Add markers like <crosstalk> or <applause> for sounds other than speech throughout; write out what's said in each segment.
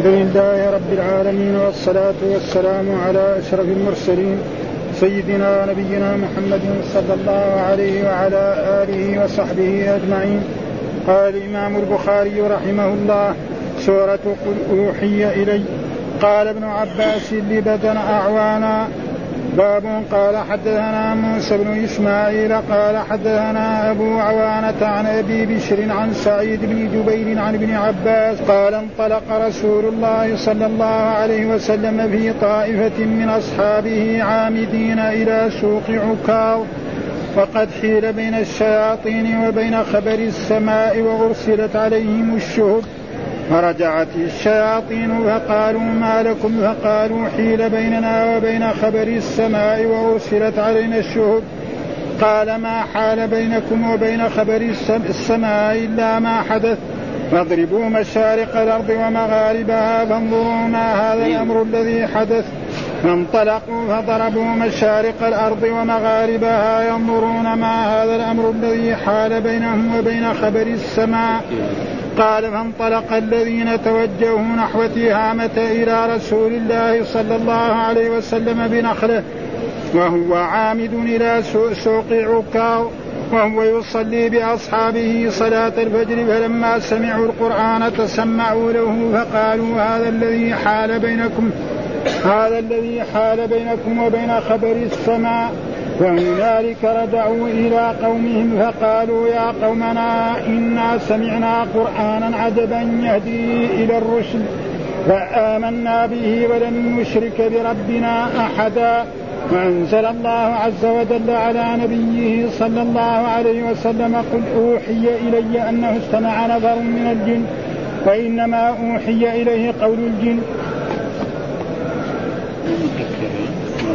الحمد لله رب العالمين والصلاة والسلام على أشرف المرسلين سيدنا ونبينا محمد صلى الله عليه وعلى آله وصحبه أجمعين. قال الإمام البخاري رحمه الله سورة قل أوحي إلي. قال ابن عباس لبدن أعوانا باب قال حدثنا موسى بن إسماعيل قال حدثنا أبو عوانة عن أبي بشر عن سعيد بن جبير عن ابن عباس قال انطلق رسول الله صلى الله عليه وسلم في طائفة من أصحابه عامدين إلى سوق عكاظ وقد حيل بين الشياطين وبين خبر السماء وأرسلت عليهم الشهب. فرجعت الشياطين فقالوا ما لكم فقالوا حيل بيننا وبين خبر السماء وأرسلت علينا الشهب. قال ما حال بينكم وبين خبر السماء إلا ما حدث. فاضربوا مشارق الأرض ومغاربها فانظروا ما هذا الأمر الذي حدث. فانطلقوا فضربوا مشارق الأرض ومغاربها ينظرون ما هذا الأمر الذي حال بينهم وبين خبر السماء. قال فانطلق الذين توجهوا نحو تهامة إلى رسول الله صلى الله عليه وسلم بنخله وهو عامد إلى سوق عكاظ وهو يصلي بأصحابه صلاة الفجر فلما سمعوا القرآن تسمعوا له فقالوا هذا الذي حال بينكم هذا الذي حال بينكم وبين خبر السماء. فهنالك رجعوا إلى قومهم فقالوا يا قومنا إنا سمعنا قرآنا عجبا يهدي إلى الرشد فآمنا به ولن نشرك بربنا أحدا وأنزل الله عز وجل على نبيه صلى الله عليه وسلم قل أوحي إلي أنه استمع نفر من الجن وإنما أوحي إليه قول الجن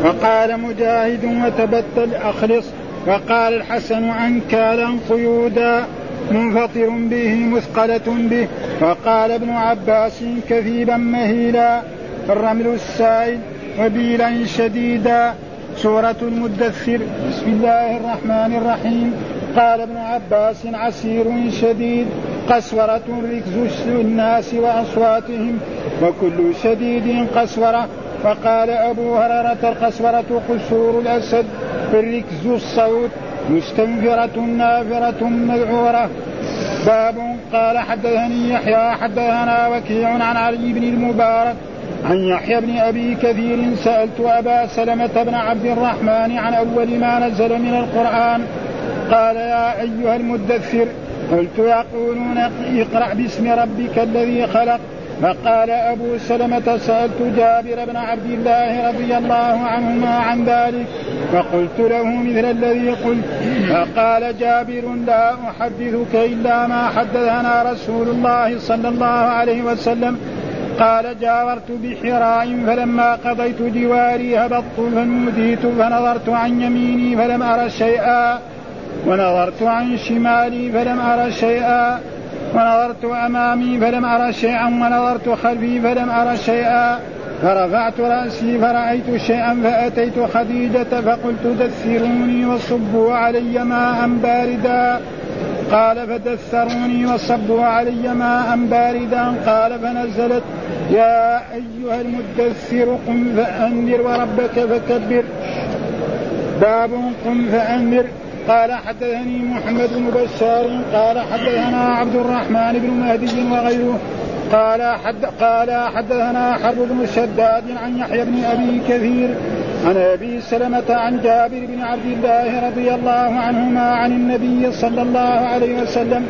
وقال مجاهد وتبتل أخلص وقال الحسن عنكالا قيودا منفطر به مثقلة به. وقال ابن عباس كثيبا مهيلا الرمل السائل وبيلا شديدا. سورة المدثر بسم الله الرحمن الرحيم. قال ابن عباس عسير شديد قسورة ركز الناس وأصواتهم وكل شديد قسورة وقال أبو هريرة القسورة قصور الأسد الركز الصوت مستنفرة نافرة مذعورة. باب قال حدثني يحيى حدثنا وكيع عن علي بن المبارك عن يحيى بن أبي كثير سألت أبا سلمة بن عبد الرحمن عن أول ما نزل من القرآن. قال يا أيها المدثر قلت يقولون اقرأ باسم ربك الذي خلق فقال أبو سلمة سألت جابر بن عبد الله رضي الله عنهما عن ذلك فقلت له مثل الذي قلت. فقال جابر لا أحدثك إلا ما حدثنا رسول الله صلى الله عليه وسلم. قال جاورت بحراء فلما قضيت جواري هبطت فنوديت فنظرت عن يميني فلم أر شيئا. ونظرت عن شمالي فلم أر شيئا. ونظرت أمامي فلم أرى شيئا ونظرت خلفي فلم أرى شيئا. فرفعت رأسي فرأيت شيئا فأتيت خديجة فقلت دثروني وصبوا علي ماء باردا. قال فدثروني وصبوا علي ماء باردا. قال فنزلت يا أيها المدثر قم فأنذر وربك فكبر. باب قم فأنذر. قال حدثني محمد بن بشار قال حدثنا عبد الرحمن بن مهدي وغيره قال حد قال حدثنا حرب بن شداد عن يحيى بن أبي كثير عن أبي سلمة عن جابر بن عبد الله رضي الله عنهما عن النبي صلى الله عليه وسلم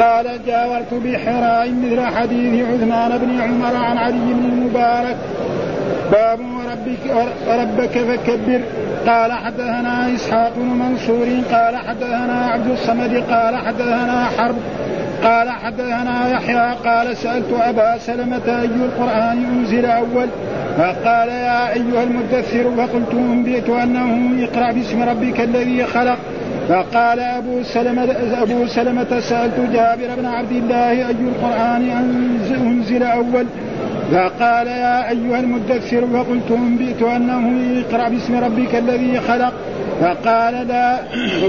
قال جاورت بحراء مثل حديث عثمان بن عمر عن علي بن المبارك. باب وربك, وربك فكبر. قال حدثنا إسحاق بن منصور قال حدثنا عبد الصمد قال حدثنا حرب قال حدثنا يحيى قال سألت أبا سلمة أي القرآن أنزل أول؟ فقال يا أيها المدثر فقلت أنبئت أنه اقرأ باسم ربك الذي خلق. فقال أبو سلمة أبو سلمة سألت جابر بن عبد الله أي القرآن أنزل أول؟ فقال يا أيها المدثر فقلت أنبئت أنه اقرأ باسم ربك الذي خلق. فقال لا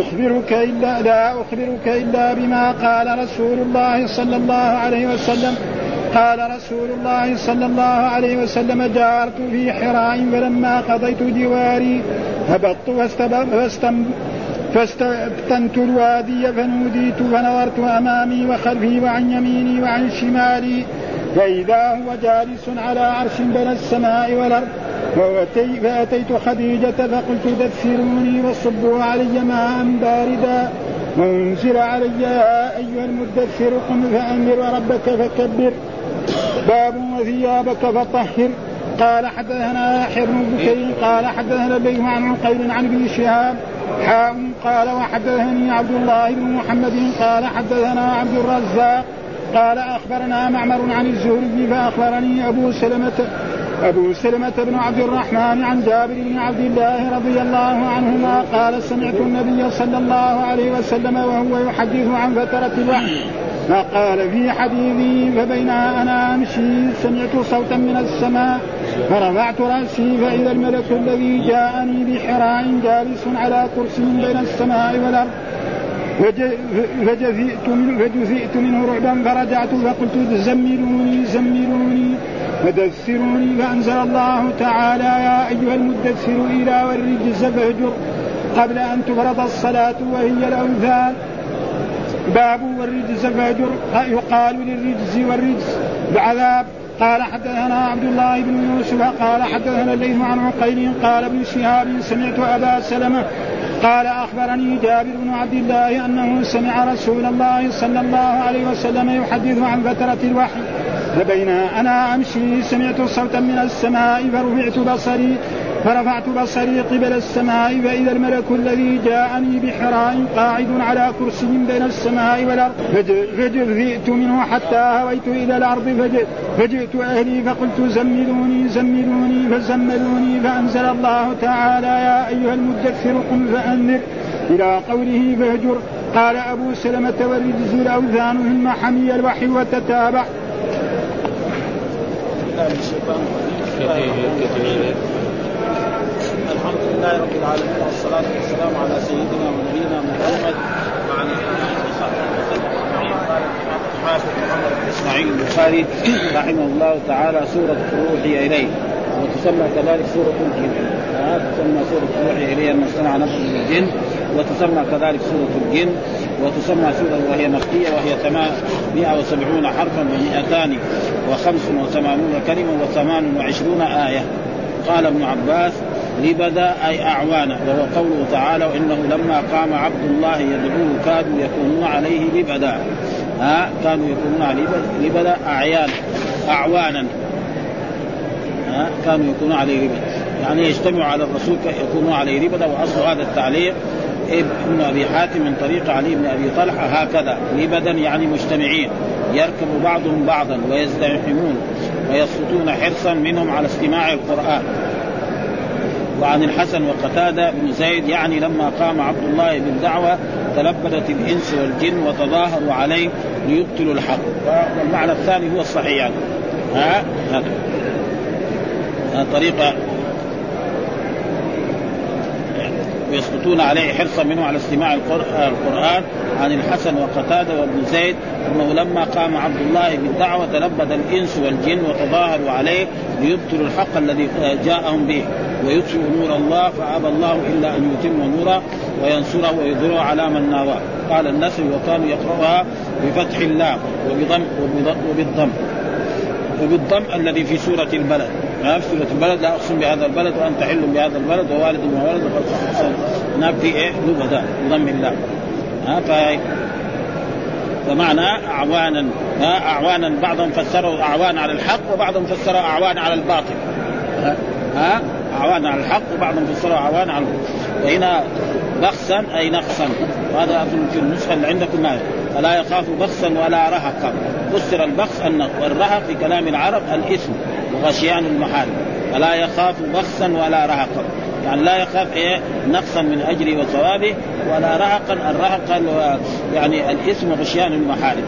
أخبرك إلا لا أخبرك إلا بما قال رسول الله صلى الله عليه وسلم. قال رسول الله صلى الله عليه وسلم جارت في حراء فلما قضيت جواري. هبطت فاستبتنت الوادي فنوديت فنظرت أمامي وخلفي وعن يميني وعن شمالي. فإذا هو جالس على عرش بين السماء والأرض فأتيت خديجة فقلت دثروني وصبوا علي ماء باردا وأنزل علي يا أيها المدثر قم فأنذر وربك فكبر باب وثيابك فطهر. قال حدثنا يحيى بن قال حدثنا الليث عن عقيل عن ابن شهاب حاء قال وحدثني عبد الله بن محمد قال حدثنا عبد الرزاق قال أخبرنا معمر عن الزهري فأخبرني أبو سلمه أبو سلمة بن عبد الرحمن عن جابر بن عبد الله رضي الله عنهما قال سمعت النبي صلى الله عليه وسلم وهو يحدث عن فترة الوحي. فقال في حديثي فبينا أنا أمشي سمعت صوتا من السماء فرفعت رأسي فإذا الملك الذي جاءني بحراء جالس على كرسي بين السماء والأرض. فجزئت منه فجزئت منه رعبا فرجعت فقلت زملوني زملوني فدثروني فأنزل الله تعالى يا أيها المدثر إلى والرجز فاهجر قبل أن تفرض الصلاة وهي الأوثان. باب والرجز فاهجر يقال للرجز والرجز بعذاب. قال حدثنا عبد الله بن يوسف قال حدثنا الليث عن عقيل قال ابن شهاب سمعت أبا سلمة قال أخبرني جابر بن عبد الله أنه سمع رسول الله صلى الله عليه وسلم يحدث عن فترة الوحي. فبينا أنا أمشي سمعت صوتا من السماء فرفعت بصري فرفعت بصري قبل السماء فإذا الملك الذي جاءني بحراء قاعد على كرسي بين السماء والأرض. فجئت منه حتى هويت إلى الأرض فجئت أهلي فقلت زملوني زملوني فزملوني فأنزل الله تعالى يا أيها المدثر قم فأنذر. إلى قوله فاهجر. قال أبو سلمة والرجز الأوثان ثم حمي الوحي وتتابع. لله رب العالمين والصلاة والسلام على سيدنا ونبينا محمد وعلى آله وصحبه وسلم. أجمعين قال الحافظ بن إسماعيل البخاري رحمه الله تعالى سورة روحي إليه وتسمى كذلك سورة الجن. تسمى سورة روحي إليه أن صنع نفسه بالجن وتسمى كذلك سورة الجن وتسمى سورة وهي مكية وهي 170 حرفا و285 كلمة و28 آية. قال ابن عباس لبدا أي اعوانا وهو قوله تعالى وانه لما قام عبد الله يدعوه كادوا يكونون عليه لبدا. ها؟ كانوا يكونون عليه لبدا اعيانا أعوانا. ها؟ كانوا يكونون عليه لبدا. يعني يجتمعوا على الرسول يكونون عليه لبدا وأصل هذا التعليق ابن أبي حاتم من طريق علي بن أبي طلحة هكذا لبدا يعني مجتمعين يركب بعضهم بعضا ويزدحمون ويسقطون حرصا منهم على استماع القرآن. وعن الحسن وقتادة بن زيد يعني لما قام عبد الله بالدعوة تلبدت الإنس والجن وتظاهروا عليه ليبطلوا الحق. والمعنى الثاني هو الصحيح يعني ها؟ هذا. طريقة. ويسقطون عليه حرصا منه على استماع القرآن عن الحسن وقتادة وابن زيد أنه لما قام عبد الله بالدعوة تلبد الإنس والجن وتظاهروا عليه ليبطلوا الحق الذي جاءهم به. ويطفئ نور الله فأبى الله إلا أن يتم نوره وينصره ويظهره على من ناواه قال النسر وكانوا يقرأها بفتح الله وبضم وبالضم. وبالضم الذي في سورة البلد. ما في سورة البلد. لا أقسم بهذا البلد وأنت حل بهذا البلد ووالد وولد هناك في إيه؟ لبدا بضم الله. ها فمعنى أعوانا. ها أعوانا بعضهم فسروا أعوان على الحق وبعضهم فسروا أعوان على الباطل. ها؟ أعوان على الحق وبعضهم فسروا أعوان على وهنا بخسا أي نقصا. وهذا أظن في النسخة اللي عندكم ما فلا يخاف بخسا ولا رهقا فسر البخس النقص والرهق في كلام العرب الإثم وغشيان المحارم فلا يخاف بخسا ولا رهقا يعني لا يخاف إيه؟ نقصا من اجره وثوابه ولا رهقا. الرهق يعني الإثم وغشيان المحارم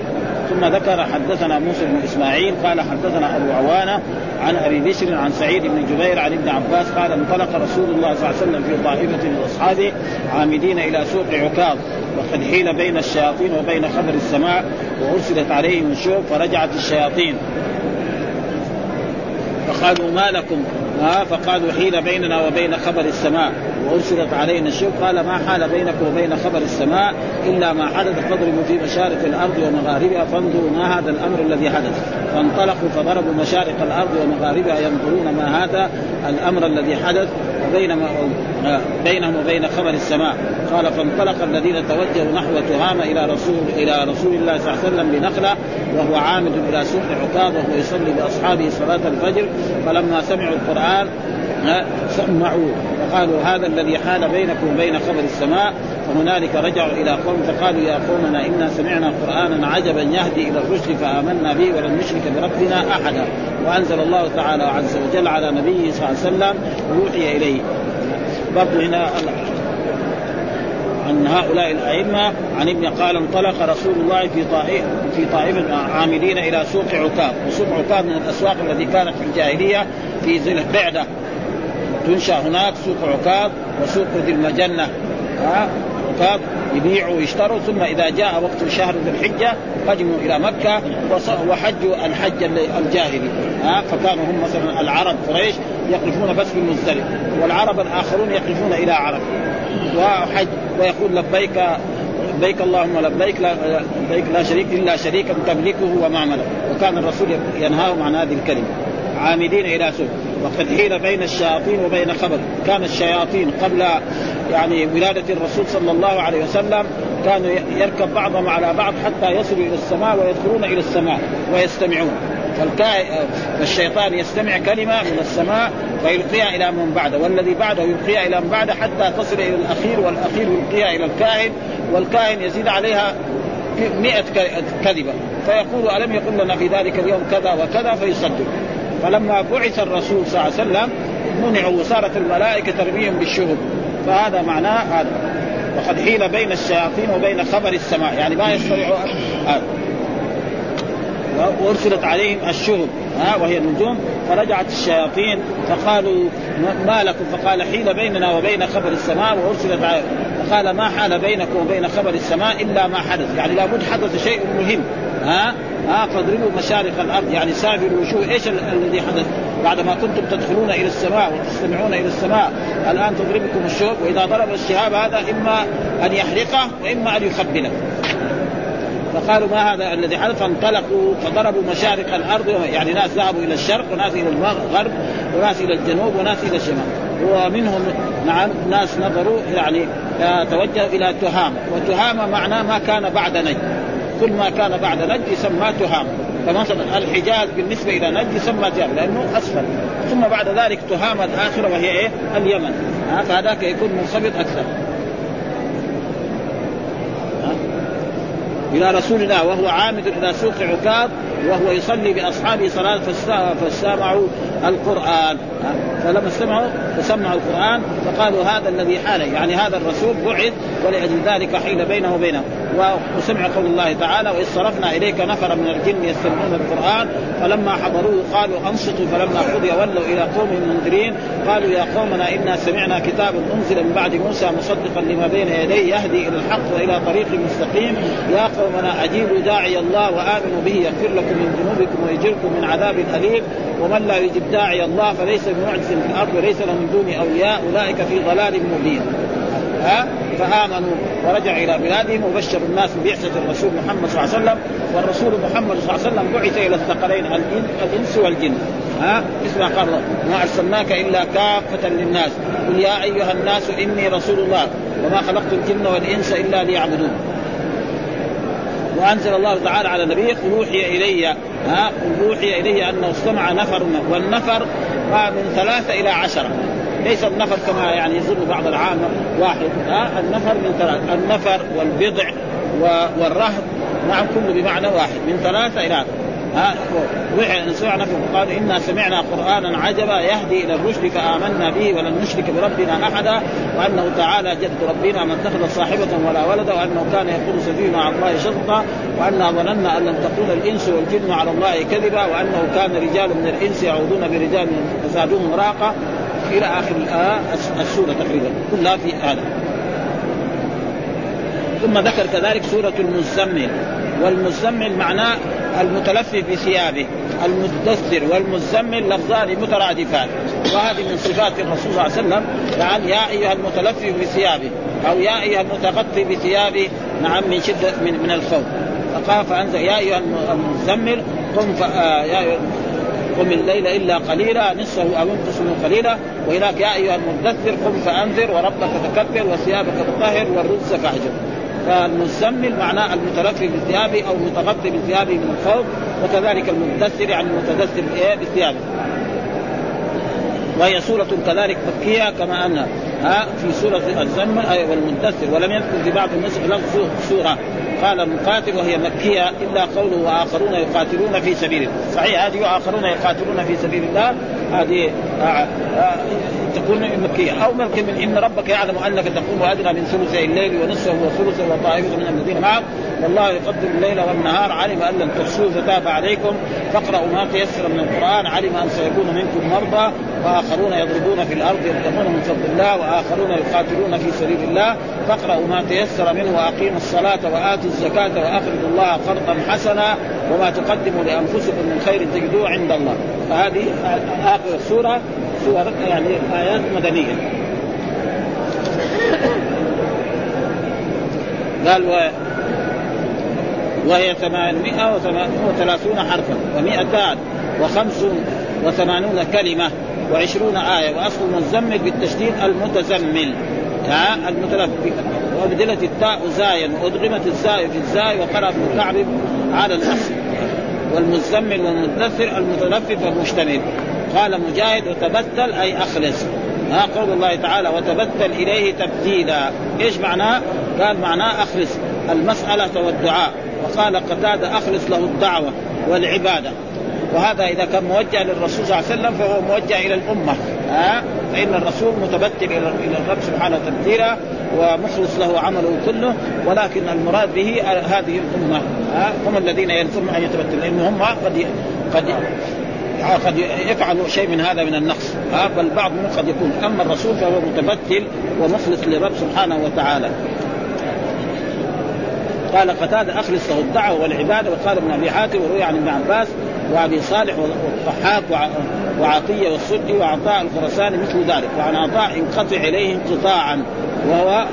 ثم ذكر حدثنا موسى بن إسماعيل قال حدثنا أبو عوانة عن أبي بشر عن سعيد بن جبير عن ابن عباس قال انطلق رسول الله صلى الله عليه وسلم في طائفة من أصحابه عامدين إلى سوق عكاظ وقد حيل بين الشياطين وبين خبر السماء وأرسلت عليهم الشوق فرجعت الشياطين. قالوا ما لكم؟ فقالوا حيل بيننا وبين خبر السماء. وأرسلت علينا الشوك قال ما حال بينكم وبين خبر السماء إلا ما حدث. فاضربوا في مشارق الأرض ومغاربها فانظروا ما هذا الأمر الذي حدث. فانطلقوا فضربوا مشارق الأرض ومغاربها ينظرون ما هذا الأمر الذي حدث. بينما بينهم وبين خبر السماء. قال فانطلق الذين توجهوا نحو تهامه إلى رسول إلى رسول الله صلى الله عليه وسلم بنخلة وهو عامد إلى سوق عكاظ وهو يصلي بأصحابه صلاة الفجر فلما سمعوا القرآن سمعوا وقالوا هذا الذي حال بينكم وبين خبر السماء فهنالك رجعوا إلى قوم فقالوا يا قومنا إنا سمعنا قرآنا عجبا يهدي إلى الرشد فآمنا به ولن نشرك بربنا أحدا. وأنزل الله تعالى عز وجل على نبيه صلى الله عليه وسلم ويوحي إليه. برضو هنا عن هؤلاء الأئمة عن ابن قال انطلق رسول الله في طائف في طائفه عاملين إلى سوق عكاظ، وسوق عكاظ من الأسواق التي كانت في الجاهلية في ذي القعدة. تنشأ هناك سوق عكاظ وسوق ذي المجنة. عكاظ يبيعوا ويشتروا ثم إذا جاء وقت شهر ذي الحجة قدموا إلى مكة وحجوا الحج الجاهلي. ها فكانوا هم مثلا العرب قريش يقفون بس في المزدلف والعرب الآخرون يقفون إلى عرب. وحج ويقول لبيك لبيك اللهم لبيك لا لبيك لا شريك إلا شريكا تملكه وما ملك. وكان الرسول ينهاهم عن هذه الكلمة. عامدين إلى سوء وقد حيل بين الشياطين وبين خبر. كان الشياطين قبل يعني ولادة الرسول صلى الله عليه وسلم كانوا يركب بعضهم على بعض حتى يصلوا إلى السماء ويدخلون إلى السماء ويستمعون. فالشيطان يستمع كلمة من السماء فيلقيها إلى من بعده والذي بعده يلقيها إلى من بعده حتى تصل إلى الأخير والأخير يلقيها إلى الكاهن والكاهن يزيد عليها مئة كذبة. فيقول ألم يقل لنا في ذلك اليوم كذا وكذا؟ فيصدق. فلما بعث الرسول صلى الله عليه وسلم منعوا وصارت الملائكة ترميهم بالشهب. فهذا معناه هذا. وقد حيل بين الشياطين وبين خبر السماء. يعني ما يستطيعوا هذا وأرسلت عليهم الشهب. ها وهي النجوم. فرجعت الشياطين فقالوا ما لكم؟ فقال حيل بيننا وبين خبر السماء وأرسلت فقال ما حال بينكم وبين خبر السماء إلا ما حدث. يعني لابد حدث شيء مهم. ها ها فاضربوا مشارق الأرض. يعني سافروا وشوفوا إيش الذي حدث؟ بعد ما كنتم تدخلون إلى السماء وتستمعون إلى السماء الآن تضربكم الشوك. وإذا ضرب الشهاب هذا إما أن يحرقه وإما أن يخبله. فقالوا ما هذا الذي حدث؟ فانطلقوا فضربوا مشارق الأرض. يعني ناس ذهبوا إلى الشرق وناس إلى الغرب وناس إلى الجنوب وناس إلى الشمال. ومنهم نعم ناس نظروا يعني توجهوا إلى تهامة. وتهامة معناه ما كان بعد نجد كل ما كان بعد نجد يسمى تهامه فمثلا الحجاز بالنسبة إلى نجد يسمى جاب لأنه أسفل. ثم بعد ذلك تهامه الآخرة وهي إيه؟ اليمن. فهذاك يكون منخفض أكثر. إلى رسول الله وهو عامد إلى سوق عكاظ وهو يصلي بأصحابه صلاة فاستمعوا القرآن. فلما استمعوا فسمعوا القرآن فقالوا هذا الذي حال يعني هذا الرسول بعث ولأجل ذلك حيل بينه وبينه. وسمع قول الله تعالى وإذ صرفنا إليك نفرا من الجن يستمعون القرآن فلما حضروه قالوا أنصتوا. فلما قضي ولوا إلى قوم منذرين قالوا يا قومنا إنا سمعنا كتابا أنزل من بعد موسى مصدقا لما بين يديه يهدي إلى الحق وإلى طريق مستقيم. يا قومنا أجيبوا داعي الله وآمنوا به يغفر لكم من ذنوبكم ويجركم من عذاب أليم. ومن لا يجب داعي الله فليس بمعجز في الأرض وليس له من دون أولياء أولئك في ضلال مبين. ها؟ فآمنوا ورجعوا إلى بلادهم وبشروا الناس ببعثة الرسول محمد صلى الله عليه وسلم. والرسول محمد صلى الله عليه وسلم بعث إلى الثقلين الإنس والجن. ها؟ مثل ما قال ما أرسلناك إلا كافة للناس. قل يا أيها الناس إني رسول الله وما خلقت الجن والإنس إلا ليعبدون. وأنزل الله تعالى على نبيه قل أوحي إلي ها أوحي إلي انه استمع نفر والنفر من ثلاثة إلى عشرة. ليس النفر كما يعني يظن بعض العامة واحد ها النفر من ثلاث النفر والبضع والرهب نعم كله بمعنى واحد من ثلاثة إلى ها؟ سمعنا قالوا إنا سمعنا قرآنا عجبا يهدي إلى الرشد فامنا به ولن نشرك بربنا أحدا. وأنه تعالى جد ربنا ما اتخذ صاحبة ولا ولدا. وأنه كان يقول سفيهنا على الله شطا وأنا ظننا أن لم تكون الإنس والجن على الله كذبا. وأنه كان رجال من الإنس يعودون برجال فزادوهم راقه إلى آخر السورة تقريبا. كلها في هذا. ثم ذكر كذلك سورة المزمل. والمزمل معناه المتلفف بثيابه المدثر والمزمل لفظان مترادفان. وهذه من صفات الرسول صلى الله عليه وسلم. يعني يا أيها المتلفي بثيابه أو يا أيها المتغطي بثيابه نعم من شدة من, من الخوف. فقال فأنزل يا أيها المزمل قم. آه يا أيها قم الليل إلا قليلا نصفه أو انقص قليلا. وهناك يا أيها المدثر قم فأنذر وربك فكبر وثيابك فطهر والرجز فاهجر فالمزمل معناه المتلفي بثيابه أو المتغطي بثيابه من الخوف وكذلك المدثر يعني المتدثر بثيابه وهي سورة كذلك مكية كما أن ها في سورة الزمل والمدثر ولم يذكر في بعض النسخ لفظ سورة. قال مقاتل وهي مكية إلا قوله وآخرون يقاتلون في سبيل الله. صحيح هذه وآخرون يقاتلون في سبيل الله. هذه آه، آه، تكون مكية. أو ممكن من إن ربك يعلم أنك تقوم أدنى من ثلثي الليل ونصفه وثلثه وطائفة من الذين معك. والله يقدر الليل والنهار. علم أن لن تحصوه فتاب عليكم. فاقرأوا ما تيسر من القرآن. علم أن سيكون منكم مرضى. وآخرون يضربون في الأرض يبتغون من فضل الله. وآخرون يقاتلون في سبيل الله. فاقرأوا ما تيسر منه وأقيموا الصلاة وآتوا الزكاة وأقرضوا الله قرضا حسنا. وما تقدموا لأنفسكم من خير تجدوه عند الله. فهذه آخر السورة سور يعني آيات مدنية. قال و... وهي ثمانمائة وثلاثون حرفا ومائتان وخمس وثمانون كلمة وعشرون آية وأصل المزمل بالتشديد المتزمل. ها؟ المتلفق وأبدلت التاء زايا وأدغمت الزاي في الزاي وقرأ ابن كعب على الأصل. والمزمل والمدثر المتلفف والمشتمل قال مجاهد وتبتل أي أخلص. ها قول الله تعالى وتبتل إليه تبتيلا. إيش معناه قال معناه أخلص. المسألة والدعاء. وقال قتادة أخلص له الدعوة والعبادة. وهذا إذا كان موجه للرسول صلى الله عليه وسلم فهو موجه إلى الأمة. ها فإن الرسول متبتل إلى الرب سبحانه وتعالى ومخلص له عمله كله ولكن المراد به هذه الأمة. ها هم الذين يلزمهم أن يتبتلوا لأن هم قد قد قد يفعلوا شيء من هذا من النقص. ها بل بعض منهم قد يكون. أما الرسول فهو متبتل ومخلص للرب سبحانه وتعالى. قال قتادة أخلص له الدعوة والعبادة. وقال ابن أبي حاتم وروي عن ابن عباس وأبي صالح والضحاك وعطية والسدي وعطاء الخرساني مثل ذلك. وعن عطاء انقطع إليه انقطاعا. وهو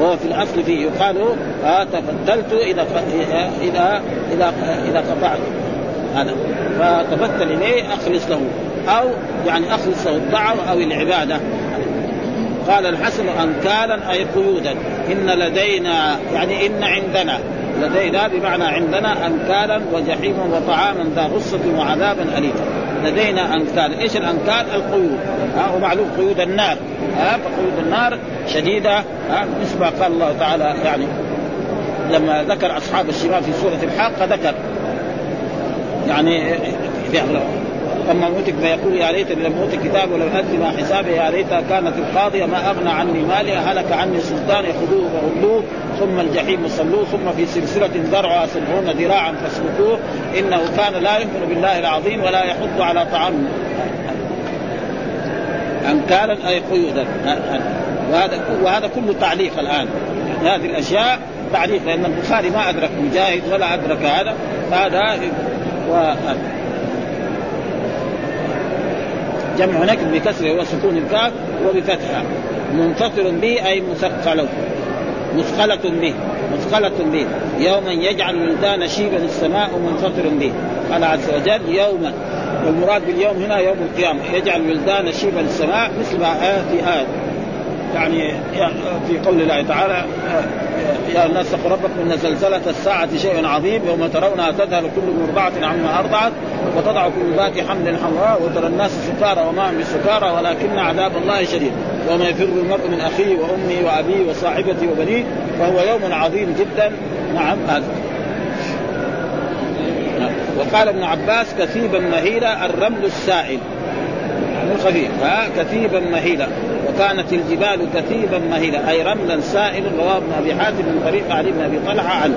وهو في الأصل فيه. يقال آه تفتلت إذا اذا اذا إذا قطعت. هذا. فتبتل إليه أخلص له. أو يعني أخلص له الدعوه أو العبادة. قال الحسن انكالا أي قيودا. إن لدينا يعني إن عندنا. لدينا بمعنى عندنا انكالا وجحيما وطعاما ذا غصة وعذابا اليما. لدينا أنكال. إيش الأنكال؟ القيود. ها ومعلوم قيود النار. ها فقيود النار شديدة. ها مثل ما قال الله تعالى يعني لما ذكر أصحاب الشمال في سورة الحاقه ذكر. يعني اما موتك فيقول يا ليتني لم أوت كتاب ولم ادري ما حسابي يا ليتها كانت القاضية ما أغنى عني مالي هلك عني سلطاني خذوه وغلوه ثم الجحيم صلوه ثم في سلسلة ذرعها سبعون ذراعا فاسلكوه إنه كان لا يؤمن بالله العظيم ولا يحض على طعام انكالا أي قيودا. وهذا وهذا كله تعليق الآن. هذه الأشياء تعليق لأن البخاري ما أدرك مجاهد ولا أدرك هذا. هذا جمع هناك بكسر وسكون الكاف وبفتحها منفصل به أي مثقل مثقلة به. مثقلة به. يوما يجعل الولدان شيبا السماء منفطر به. قال عز وجل يوما. والمراد باليوم هنا يوم القيامة. يجعل الولدان شيبا السماء مثل ما في آية يعني في قول الله تعالى يا الناس اتقوا ربكم إن زلزلة الساعة شيء عظيم يوم ترونها تذهل كل مرضعه عما أرضعت وتضع كل ذات حمل حمراء وترى الناس سكارى وما هم بسكارى ولكن عذاب الله شديد. يوم يفر المرء من أخيه وأمه وأبيه وصاحبته وبنيه فهو يوم عظيم جدا. نعم هذا. وقال ابن عباس كثيبا مهيلا الرمل السائل. يعني خفيف ها؟ كثيبا مهيلا. وكانت الجبال كثيبا مهيلا أي رملا سائلا رواه ابن أبي حاتم من طريق علي بن أبي طلحة عنه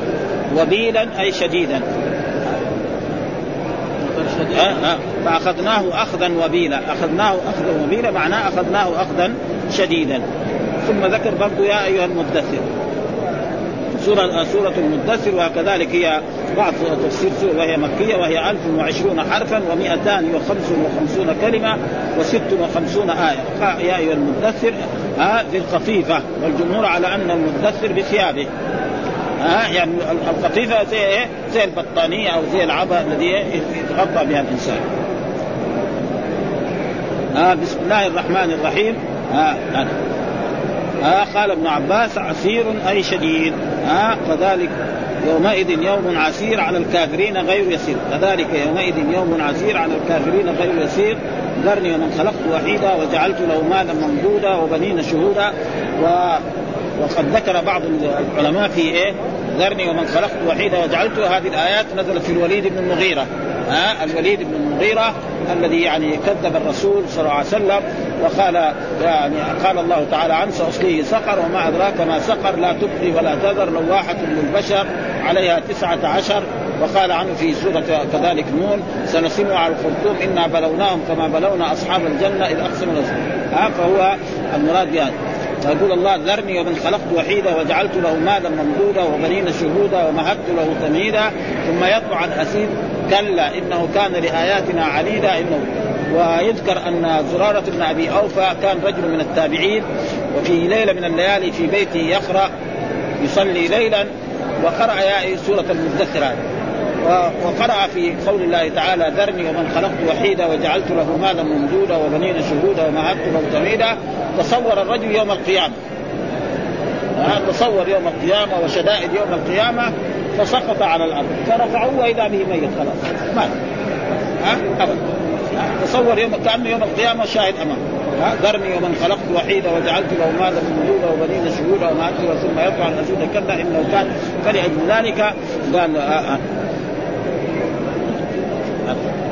وبيلا أي شديدا. أه أه. فأخذناه اخذا وبيلا أخذناه اخذا وبيلا معناه أخذناه اخذا شديدا. ثم ذكر برضو يا أيها المدثر سورة سورة المدثر وكذلك هي بعض تفسير سورة وهي مكية وهي 1020 حرفا و255 كلمة و56 آية. يا أيها المدثر ها في القطيفة والجمهور على أن المدثر بثيابه. ها يعني القطيفة زي إيه؟ زي البطانية أو زي العبا الذي يتغطى بها الإنسان. ها بسم الله الرحمن الرحيم. ها, ها. ها قال ابن عباس عسير أي شديد. ها كذلك يومئذ يوم عسير على الكافرين غير يسير. كذلك يومئذ يوم عسير على الكافرين غير يسير. ذرني ومن خلقت وحيدا وجعلت له مالا ممدودا وبنين شهودا. و وقد ذكر بعض العلماء في إيه؟ ذرني ومن خلقت وحيدا وجعلت هذه الآيات نزلت في الوليد بن المغيرة. ها الوليد بن المغيره الذي يعني كذب الرسول صلى الله عليه وسلم وقال يعني قال الله تعالى عنه سأصليه سقر وما أدراك ما سقر لا تبقي ولا تذر لواحة للبشر عليها تسعة عشر. وقال عنه في سورة كذلك نون سنسمع على الخرطوم إنا بلوناهم كما بلونا أصحاب الجنة إذ أقسموا ها فهو المراد بهذا فيقول الله ذرني ومن خلقت وحيدا وجعلت له مالا ممدودا وبنين شهودا ومهدت له تمهيدا ثم يطبع الاسيد كلا إنه كان لآياتنا عنيدا. إنه ويذكر أن زرارة بن أبي أوفى كان رجل من التابعين وفي ليلة من الليالي في بيته يقرأ يصلي ليلا وقرأ سورة المدثر وقرأ في قول الله تعالى ذرني ومن خلقت وحيدا وجعلت له مالا ممدودا وبنين شهودا ومهدت له تمهيدا. تصور الرجل يوم القيامة. تصور يوم القيامة وشدائد يوم القيامة. فسقط على الأرض. فرفعوه وإذا به ميت خلاص. مات ها؟ أبدا. تصور يوم كأنه يوم القيامة شاهد أمامه. ذرني ومن خلقت وحيدا وجعلت له مالا ممدودا وبنين شهودا ومهدت ثم يطلع الأسود كلا إنه كان. فلأجل ذلك. قال آه آه.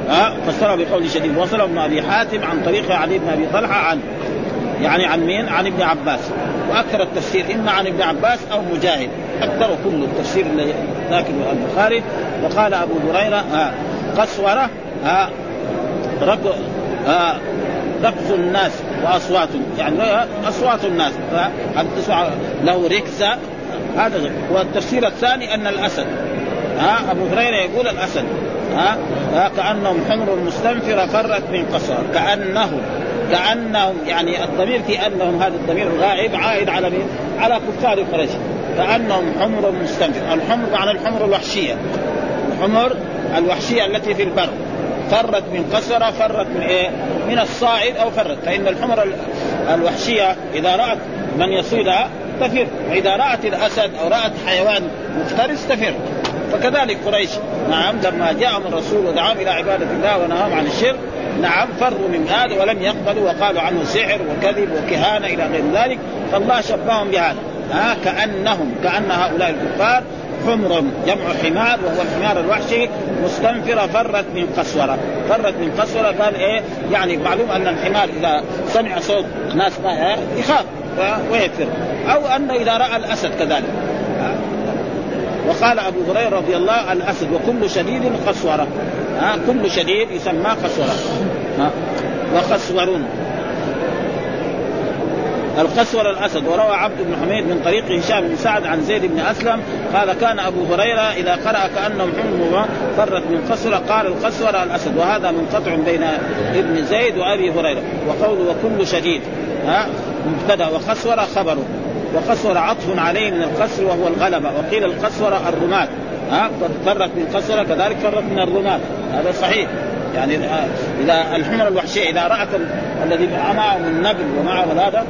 ها؟ فسر بقول شديد. وصل ابن أبي حاتم عن طريق علي بن أبي طلحة عن يعني عن مين؟ عن ابن عباس. وأكثر التفسير إما عن ابن عباس أو مجاهد. أكثر كل التفسير اللي ذاكر البخاري وقال أبو هريرة ها قسوره ها رق ها رقص الناس وأصوات يعني أصوات الناس له ركزه هذا والتفسير الثاني أن الأسد ها أبو هريرة يقول الأسد ها, ها كأنهم حمر مستنفرة فرت من قصر كانهم كأنهم يعني الضمير في أنهم هذا الضمير الغائب عائد على مين؟ على كفار قريش كأنهم حمر مستنفره، الحمر معنى الحمر الوحشية. الحمر الوحشية التي في البر. فرت من قسرة فرت من إيه؟ من الصاعد أو فرت. فإن الحمر الوحشية إذا رأت من يصيدها تفر. وإذا رأت الأسد أو رأت حيوان مفترس تفر. فكذلك قريش. نعم لما جاءهم الرسول ودعاهم إلى عبادة الله ونهاهم عن الشرك نعم فروا من هذا ولم يقبلوا وقالوا عنه سحر وكذب وكهانة إلى غير ذلك. فالله شبههم بهذا. ها كأنهم كأن هؤلاء الكفار حمر جمع حمار وهو الحمار الوحشي مستنفرة فرت من قسورة. فرت من قسورة قال إيه؟ يعني معلوم أن الحمار إذا سمع صوت ناس ما يخاف ويكفر. أو انه إذا رأى الأسد كذلك. وقال أبو هريرة رضي الله الأسد وكل شديد قسورة. ها كل شديد يسمى قسورة. وقسورون. القسور الأسد. وروى عبد بن حميد من طريق هشام بن سعد عن زيد بن أسلم قال كان أبو هريرة إذا قرأ كأنهم حمر فرت من قسوره قال القسور الأسد. وهذا منقطع بين ابن زيد وأبي هريرة. وقوله وكل شديد. ها؟ مبتدأ. وقسور خبره. وقسور عطف عليه من القسر وهو الغلبة وقيل القسور الرماد. ها؟ فرت من قسرة كذلك فرت من الرماد. هذا صحيح. يعني اذا الحمر الوحشية إذا رأت الذي معهم النبل ومعه هذا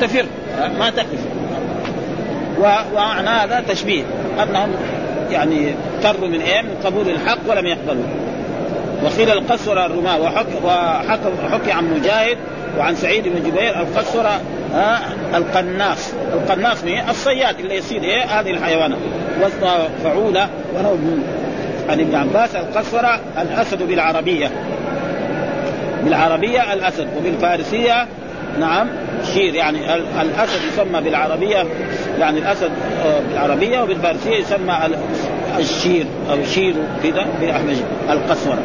تفر ما تقف. ومعنى هذا تشبيه. أنهم يعني فروا من إيه؟ من قبول الحق ولم يقبلوا. وقيل القسور الرماة وحكي, عن مجاهد وعن سعيد بن جبير القسورة آه القناص. القناص مين؟ الصياد اللي يصيد إيه؟ هذه الحيوانات. وزن فعولة ونوم. عن ابن عباس القسورة الأسد بالعربية. بالعربية الأسد وبالفارسية نعم شير يعني الأسد يسمى بالعربية يعني الأسد آه، بالعربية وبالفارسية يسمى الشير أو شير كذا بالأحمد القسورة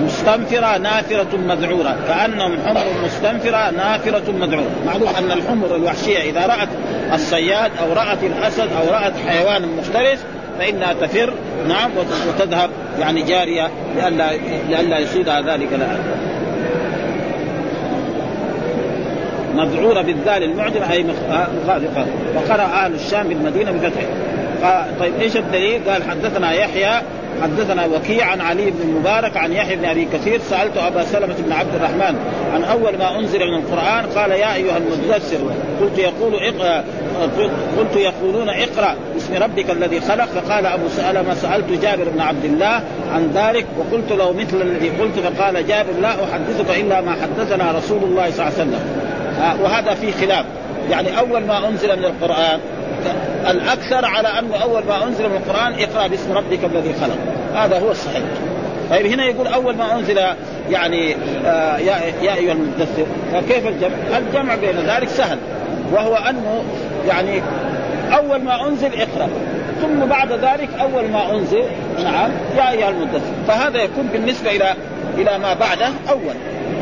مستنفرة نافرة مذعورة كأنهم حمر مستنفرة نافرة مذعورة. معروف أن الحمر الوحشية إذا رأت الصياد أو رأت الأسد أو رأت حيوان مفترس فإنها تفر نعم وتذهب يعني جارية لئلا لئلا يصيدها ذلك لها. مذعورة بالذال المعجم أي مخافقة وقرأ أهل الشام بالمدينة بفتحه. طيب إيش الدليل؟ قال حدثنا يحيى حدثنا وكيع عن علي بن المبارك عن يحيى بن أبي كثير سألت أبا سلمة بن عبد الرحمن عن أول ما أنزل من القرآن قال يا أيها المدثر قلت يقول قلت يقولون اقرأ باسم ربك الذي خلق فقال أبو سلمة سألت جابر بن عبد الله عن ذلك وقلت له مثل الذي قلت فقال جابر لا أحدثك إلا ما حدثنا رسول الله صلى الله عليه وسلم. وهذا في خلاف. يعني أول ما أنزل من القرآن الأكثر على انه أول ما أنزل من القرآن اقرأ باسم ربك الذي خلق. هذا هو الصحيح. طيب هنا يقول أول ما أنزل يعني آه يا يا أيها المدثر فكيف الجمع؟ الجمع بين ذلك سهل. وهو أنه يعني أول ما أنزل اقرأ. ثم بعد ذلك أول ما أنزل نعم يا أيها المدثر. فهذا يكون بالنسبة إلى إلى ما بعده أول.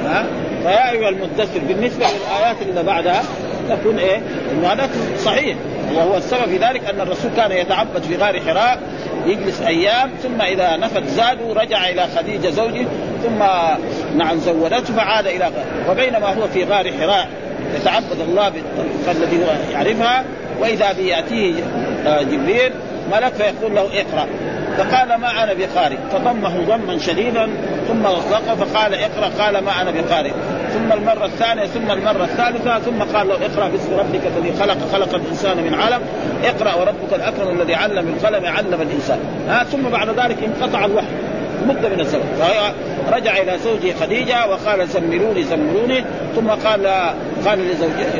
ها؟ فيا أيها المدثر بالنسبة للآيات اللي بعدها تكون إيه؟ هذا صحيح. وهو السبب في ذلك أن الرسول كان يتعبد في غار حراء يجلس أيام ثم إذا نفت زاده رجع إلى خديجة زوجه ثم نعم زودته فعاد إلى غار. وبينما هو في غار حراء. يتعبد الله بالطريقة الذي هو يعرفها وإذا بياتيه آه، جبريل ملك فيقول له اقرأ. فقال ما أنا بقارئ فضمه ضما شديدا ثم أطلقه فقال اقرأ قال ما أنا بقارئ ثم المرة الثانية ثم المرة الثالثة ثم قال له اقرأ باسم ربك الذي خلق. خلق الإنسان من علم. اقرأ وربك الأكرم الذي علم بالقلم علم الإنسان. ها ثم بعد ذلك انقطع الوحي. مدة من الزمن. رجع إلى زوجه خديجة وقال زملوني زملوني. ثم قال قال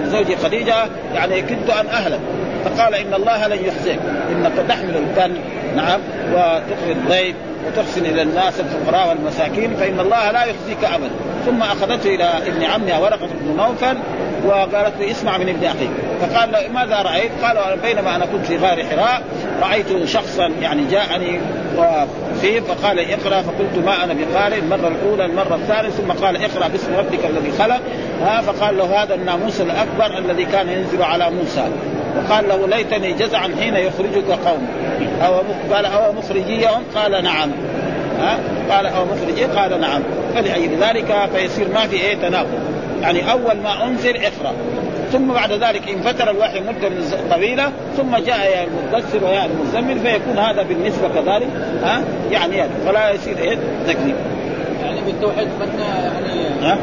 لزوجي خديجة يعني كدت ان أهلك. فقال إن الله لن يحزنك إنك تحمل الكن نعم وتقري الضيف وتحسن إلى الناس الفقراء والمساكين فإن الله لا يخزيك ابدا. ثم أخذته إلى ابن عمها ورقة بن نوفل وقالت له اسمع من ابن اخيك فقال له ماذا رأيت؟ قال بينما أنا كنت في غار حراء رأيت شخصا يعني جاءني فيه فقال اقرأ فقلت ما أنا بقارئ المرة الأولى المرة الثانية ثم قال اقرأ باسم ربك الذي خلق. ها فقال له هذا الناموس الأكبر الذي كان ينزل على موسى. وقال له ليتني جزعا حين يخرجك قوم. أو قال أو مخرجيهم؟ قال نعم. ها قال أو مخرجي؟ قال نعم. فلأجل ذلك فيصير ما في إيه؟ تناقض. يعني أول ما أنزل اقرأ. ثم بعد ذلك ان فتر الوحي مدة من طويلة ثم جاء يا المدثر ويا المزمل فيكون هذا بالنسبة كذلك ها؟ يعني يعني فلا يصير إيه؟ تكذيب. يعني بالتوحيد من يعني ها؟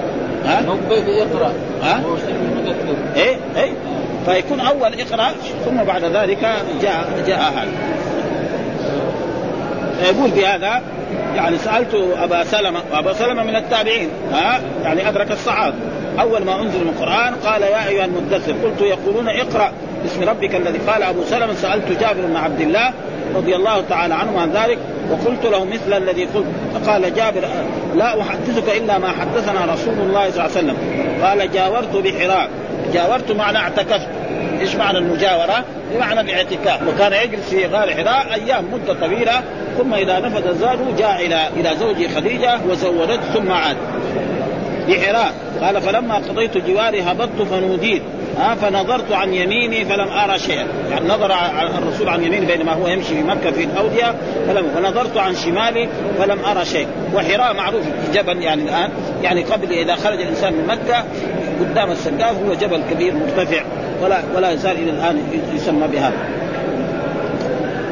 ها؟ يقرأ. ها؟ إيه؟ إيه؟ فيكون أول اقرأ ثم بعد ذلك جاء جاء هذا. يقول بهذا يعني سألت أبا سلمة وابا سلمة من التابعين ها؟ يعني أدرك الصحابة. أول ما أنزل من القرآن قال يا أيها المدثر قلت يقولون اقرأ باسم ربك الذي قال أبو سلمة سألت جابر بن عبد الله رضي الله تعالى عنه عن ذلك وقلت له مثل الذي قلت. فقال جابر لا أحدثك إلا ما حدثنا رسول الله صلى الله عليه وسلم. قال جاورت بحراء. جاورت معنى اعتكفت. إيش معنى المجاورة؟ بمعنى الاعتكاف. وكان يجلس في غار حراء أيام مدة طويلة ثم إذا نفذ زاده جاء إلى إلى زوجه خديجة وزودته ثم عاد. بحراء قال فلما قضيت جواري هبطت فنوديت. ها فنظرت عن يميني فلم أرى شيئا. يعني نظر الرسول عن يمينه بينما هو يمشي في مكة في الأودية. فلم ونظرت عن شمالي فلم أرى شيء وحراء معروف جبل يعني الآن. يعني قبل إذا خرج الإنسان من مكة قدام السقاف هو جبل كبير مرتفع. ولا ولا يزال إلى الآن يسمى بهذا.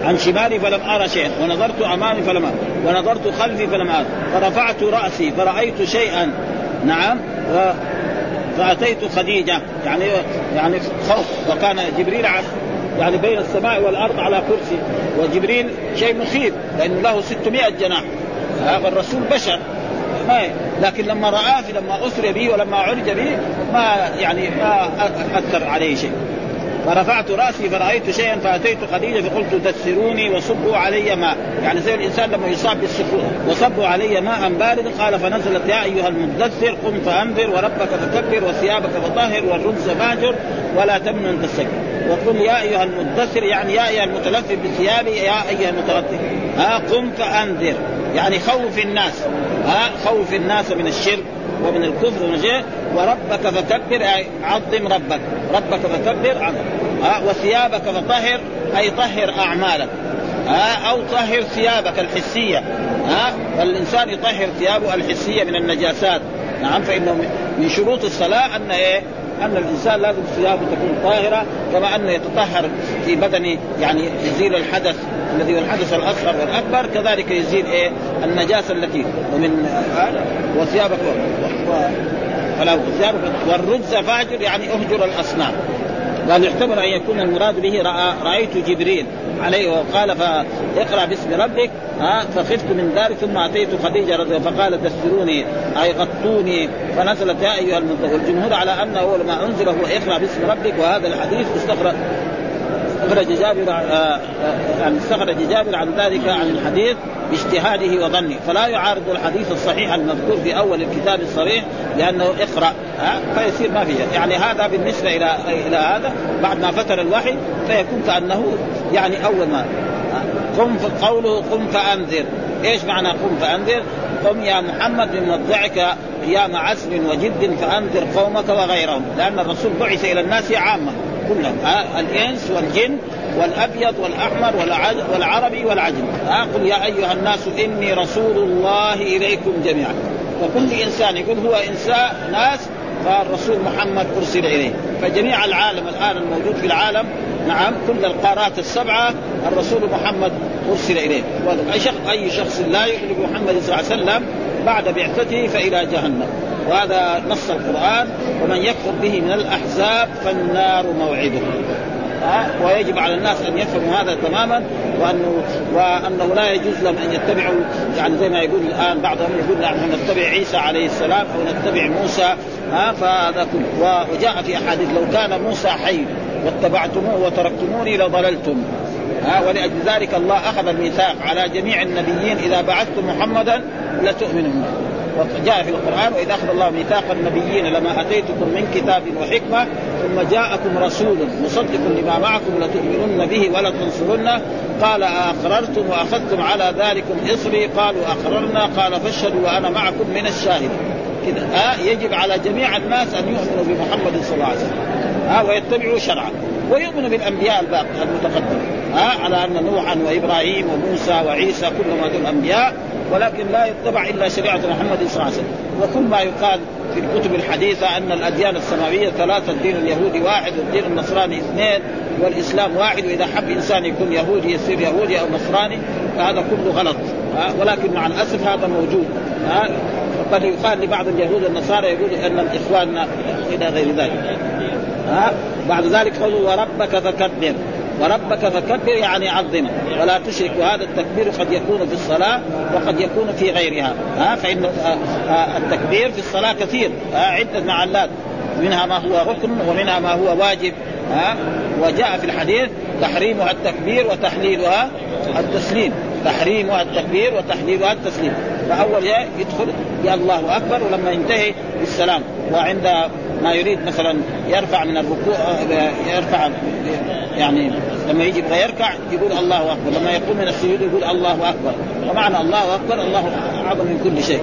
عن شمالي فلم أرى شيئا. ونظرت أمامي فلم أرى. ونظرت خلفي فلم أرى. فرفعت رأسي. فرأيت شيئا. نعم. فأتيت خديجة. يعني يعني خوف. وكان جبريل يعني بين السماء والأرض على كرسي. وجبريل شيء مخيف. لأنه له 600 جناح. هذا الرسول بشر. ما لكن لما رآه لما أسري به ولما عرج به ما يعني ما أثر عليه شيء. فرفعت رأسي فرأيت شيئا فأتيت خديجة فقلت دثروني وصبوا علي ماء. يعني زي الإنسان لما يصاب بالسخون وصبوا علي ماء بارد قال فنزلت يا أيها المدثر قم فأنذر وربك فكبر وثيابك فطهر والرجز فاجر ولا تمنن تستكبر. وقل يا أيها المدثر يعني يا أيها المتلفف بثيابي يا أيها المتلفف. ها قم فأنذر. يعني خوف الناس ها؟ خوف الناس من الشرك ومن الكفر ومن وربك فكبر أي عظم ربك. ربك فكبر عظم ها؟ وثيابك فطهر أي طهر أعمالك ها؟ أو طهر ثيابك الحسية ها؟ فالانسان يطهر ثيابه الحسية من النجاسات. نعم فإنه من شروط الصلاة أن إيه؟ أن الإنسان لازم ثيابه تكون طاهرة كما أنه يتطهر في بدنه يعني يزيل الحدث الذي هو الحدث الأصغر والأكبر كذلك يزيل إيه؟ النجاسة التي ومن آه وثيابك فلا والرجز فاجر يعني أهجر الأصنام. قال يحتمل أن يكون المراد به رأى رأيت جبريل عليه وقال فاقرا باسم ربك ها فخفت من ذلك ثم اتيت خديجة رضي الله فقال دثروني أي غطوني فنزلت يا أيها المنذر والجمهور على أنه اول ما انزل هو إقرأ باسم ربك وهذا الحديث استخرج استخرج جابر يعني استخرج جابر عن ذلك عن الحديث باجتهاده وظنه. فلا يعارض الحديث الصحيح المذكور في أول الكتاب الصريح لأنه اقرأ ها فيصير ما في يعني هذا بالنسبة إلى إلى هذا بعد ما فتر الوحي فيكون كأنه يعني أول ما قم قوله قم فأنذر. إيش معنى قم فأنذر؟ قم يا محمد من مضجعك أيام عزم وجد فأنذر قومك وغيرهم. لأن الرسول بعث إلى الناس عامه كلهم. الإنس والجن والأبيض والأحمر والعربي والعجم. قل يا أيها الناس إني رسول الله إليكم جميعا. وكل إنسان يقول هو إنسان ناس فالرسول محمد أرسل إليه. فجميع العالم الآن الموجود في العالم نعم كل القارات السبعة الرسول محمد أرسل إليه. أي شخص لا يؤمن بمحمد صلى الله عليه وسلم بعد بعثته فإلى جهنم. وهذا نص القرآن ومن يكفر به من الأحزاب فالنار موعده. ويجب على الناس أن يفهموا هذا تماما وانه وأنه لا يجوز لهم أن يتبعوا يعني زي ما يقول الآن بعضهم يقول نحن نتبع عيسى عليه السلام أو نتبع موسى ها؟ فهذا كله وجاء في أحاديث لو كان موسى حي واتبعتموه وتركتموني لضللتم ها؟ ولأجل ذلك الله أخذ الميثاق على جميع النبيين إذا بعثتم محمدا لتؤمنون وجاء في القرآن وإذا أخذ الله ميثاق النبيين لما أتيتكم من كتاب وحكمة ثم جاءكم رسول مصدق لما معكم لتؤمنن به ولا تنصرنه قال أقررتم وأخذتم على ذلكم إصري. قالوا أقررنا. قال فاشهدوا وأنا معكم من الشاهدين. كذا آه يجب على جميع الناس أن يؤمنوا بمحمد صلى الله عليه وسلم. آه ويتبعوا شرعه. ويؤمنوا بالأنبياء الباقي المتقدمين آه على أن نوحا وإبراهيم وموسى وعيسى كلهم هذول انبياء ولكن لا يتبع إلا شريعة محمد صلى الله عليه وسلم. وكل ما يقال في الكتب الحديثة أن الأديان السماوية ثلاثة الدين اليهودي واحد والدين النصراني اثنين والإسلام واحد وإذا حب إنسان يكون يهودي يصير يهودي أو نصراني فهذا كله غلط. آه ولكن مع الأسف هذا موجود. آه قد يقال لبعض اليهود والنصارى يقول إن الإخوان إلى غير ذلك. ها؟ بعد ذلك قالوا وربك فكبر. وربك فكبر يعني عظمه. ولا تشرك وهذا التكبير قد يكون في الصلاة وقد يكون في غيرها. ها فإن التكبير في الصلاة كثير. عدة معلات. منها ما هو ركن ومنها ما هو واجب. ها وجاء في الحديث تحريمها التكبير وتحليلها التسليم. تحريمها التكبير وتحليلها التسليم. فأول يدخل يا الله أكبر ولما ينتهي بالسلام. وعند ما يريد مثلا يرفع من الركوع يرفع يعني لما يجي يبغى يركع يقول الله أكبر لما يقوم من السجود يقول الله أكبر. ومعنى الله أكبر الله أعظم من كل شيء.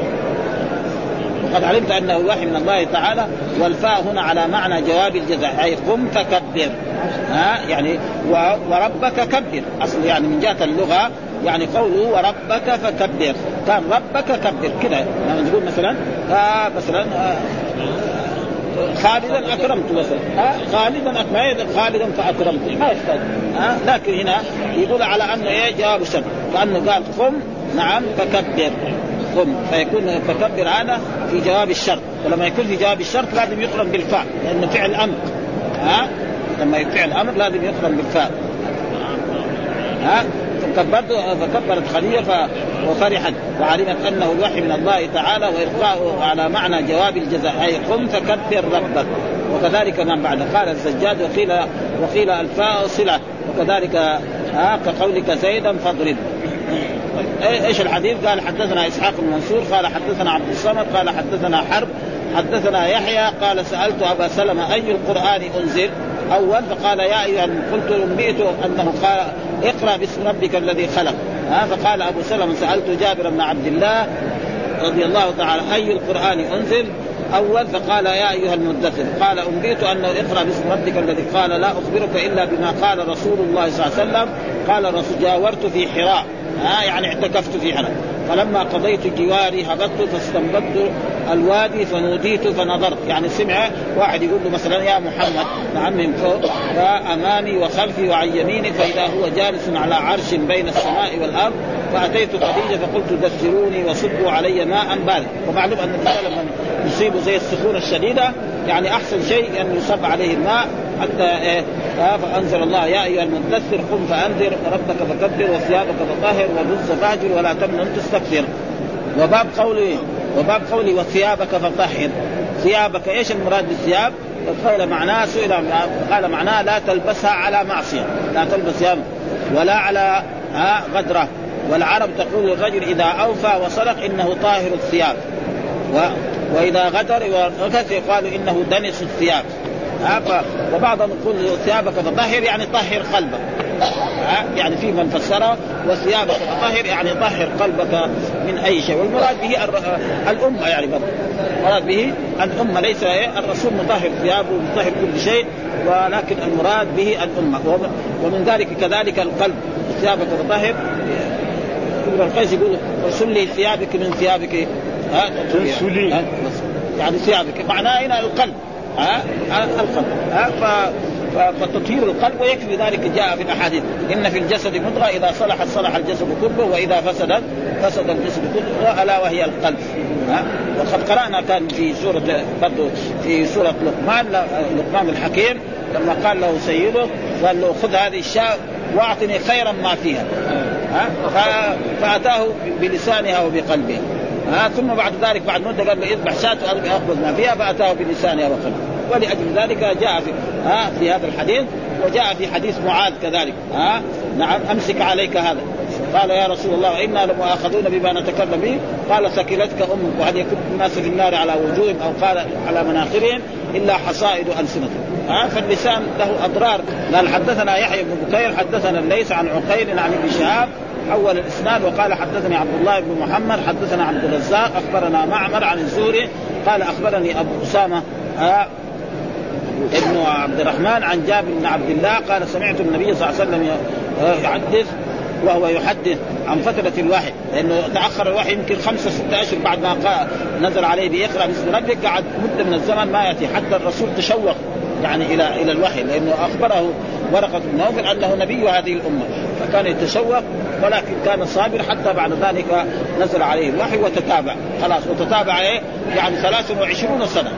وقد علمت أنه وحي من الله تعالى والفاء هنا على معنى جواب الجزاء أي قم فكبر. ها يعني وربك كبر. أصل يعني من جهة اللغة يعني قوله وربك فكبر. كان ربك كبر كذا يعني تقول مثلا آه مثلا آه خالدا أكرمت مثلا. ها؟ خالدا أكرمت خالدا فأكرمت. ما يحتاج. ها؟ لكن هنا يقول على أنه إيه؟ جواب الشرط. كانه قال قم نعم فكبر. قم. فيكون فكبر هذا في جواب الشرط. ولما يكون في جواب الشرط لازم يقرن بالفاء لأنه فعل أمر. ها؟ لما فعل أمر لازم يقرن بالفاء ها؟ فكبرت فكبرت خديجه وفرحت. وعلمت أنه الوحي من الله تعالى والقاء على معنى جواب الجزاء. أي قم فكبر ربك. وكذلك من بعد. قال الزجاج وقيل وقيل الفاء صله وكذلك ها كقولك زيدا فاضرب. إيش الحديث؟ قال حدثنا إسحاق بن منصور قال حدثنا عبد الصمد قال حدثنا حرب حدثنا يحيى قال سألت أبا سلمة أي القرآن أنزل؟ اول فقال يا أيها قلت انبئت أنه قال اقرأ باسم ربك الذي خلق. ها فقال أبو سلمة سألت جابر بن عبد الله رضي الله تعالى أي القرآن أنزل؟ أول فقال يا أيها المدثر قال انبئت أنه اقرأ باسم ربك الذي قال لا أخبرك إلا بما قال رسول الله صلى الله عليه وسلم. قال الرسول جاورت في حراء. ها يعني اعتكفت في حراء. فلما قضيت جواري هبطت فاستنبطت الوادي فنوديت فنظرت. يعني سمع واحد يقول له مثلا يا محمد نعم من فوق فامامي وخلفي وعن يميني فإذا هو جالس على عرش بين السماء والأرض فأتيت خديجة فقلت دثروني وصبوا علي ماء بارد. ومعلوم أن الانسان لما يصيبه زي السخونه الشديدة يعني أحسن شيء أن يصب عليه الماء. حتى آه فأنزل الله يا أيها المدثر قم فأنذر ربك فكبر وثيابك فطهر والرز فاجر ولا تمنن تستكثر وباب قوله وباب قوله وثيابك فطهر. ثيابك إيش المراد بالثياب؟ قال معناه سئل قال معناه لا تلبسها على معصية. لا تلبس ولا على غدرة. والعرب تقول للرجل إذا أوفى وصدق إنه طاهر الثياب. و وإذا غدر ونفث يقال إنه دنس الثياب. وبعضهم يقول ثيابك فطهر يعني طهر قلبك. ها؟ يعني في من فسره وثيابك فطهر يعني طهر قلبك من أي شيء. والمراد به الأمة يعني برضه المراد به الأمة ليس الرسول مطهر ثيابه مطهر كل شيء ولكن المراد به الأمة. ومن ذلك كذلك القلب. ثيابك فطهر ابن القيس يقول سلي ثيابك من ثيابك. ها؟ يعني ثيابك. معناه هنا القلب. ها؟ القلب ها؟ فتطهير القلب ويكفي ذلك جاء في الأحاديث. إن في الجسد مضغة إذا صلحت صلح الجسد كله وإذا فسدت فسد الجسد كله ألا وهي القلب. ها؟ وقد قرأنا كان في سورة برضه في سورة لقمان لقمان الحكيم لما قال له سيده قال له خذ هذه الشاة وأعطني خيرا ما فيها. ها؟ فأتاه بلسانها وبقلبها ها ثم بعد ذلك بعد مدة قال له شاة اخذ ما فيها فأتاه بلسانها وقلبها ولأجل ذلك جاء في ها في هذا الحديث وجاء في حديث معاذ كذلك ها. نعم أمسك عليك هذا. قال يا رسول الله إنا لمؤاخذون بما نتكلم به. قال ثكلتك أمك وهل يكب الناس في النار على وجوههم أو قال على مناخرهم؟ إلا حصائد ألسنتهم. ها فاللسان له أضرار. قال حدثنا يحيى بن بكير حدثنا الليث عن عقيل عن ابن شهاب حول الإسناد وقال حدثني عبد الله بن محمد حدثنا عبد الرزاق أخبرنا معمر عن الزهري قال أخبرني أبو أسامة ابن عبد الرحمن عن جابر بن عبد الله قال سمعت النبي صلى الله عليه وسلم يحدث وهو يحدث عن فترة الوحي لأنه تأخر الوحي يمكن خمسة ستة أشهر بعد ما قال نزل عليه بإقرأ باسم ربك قعد مدة من الزمن ما يأتي حتى الرسول تشوق يعني إلى إلى الوحي لأنه أخبره ورقة بن نوفل أنه نبي هذه الأمة. فكان يتشوق ولكن كان صابر حتى بعد ذلك نزل عليه الوحي وتتابع. خلاص وتتابع إيه؟ يعني 23 سنة.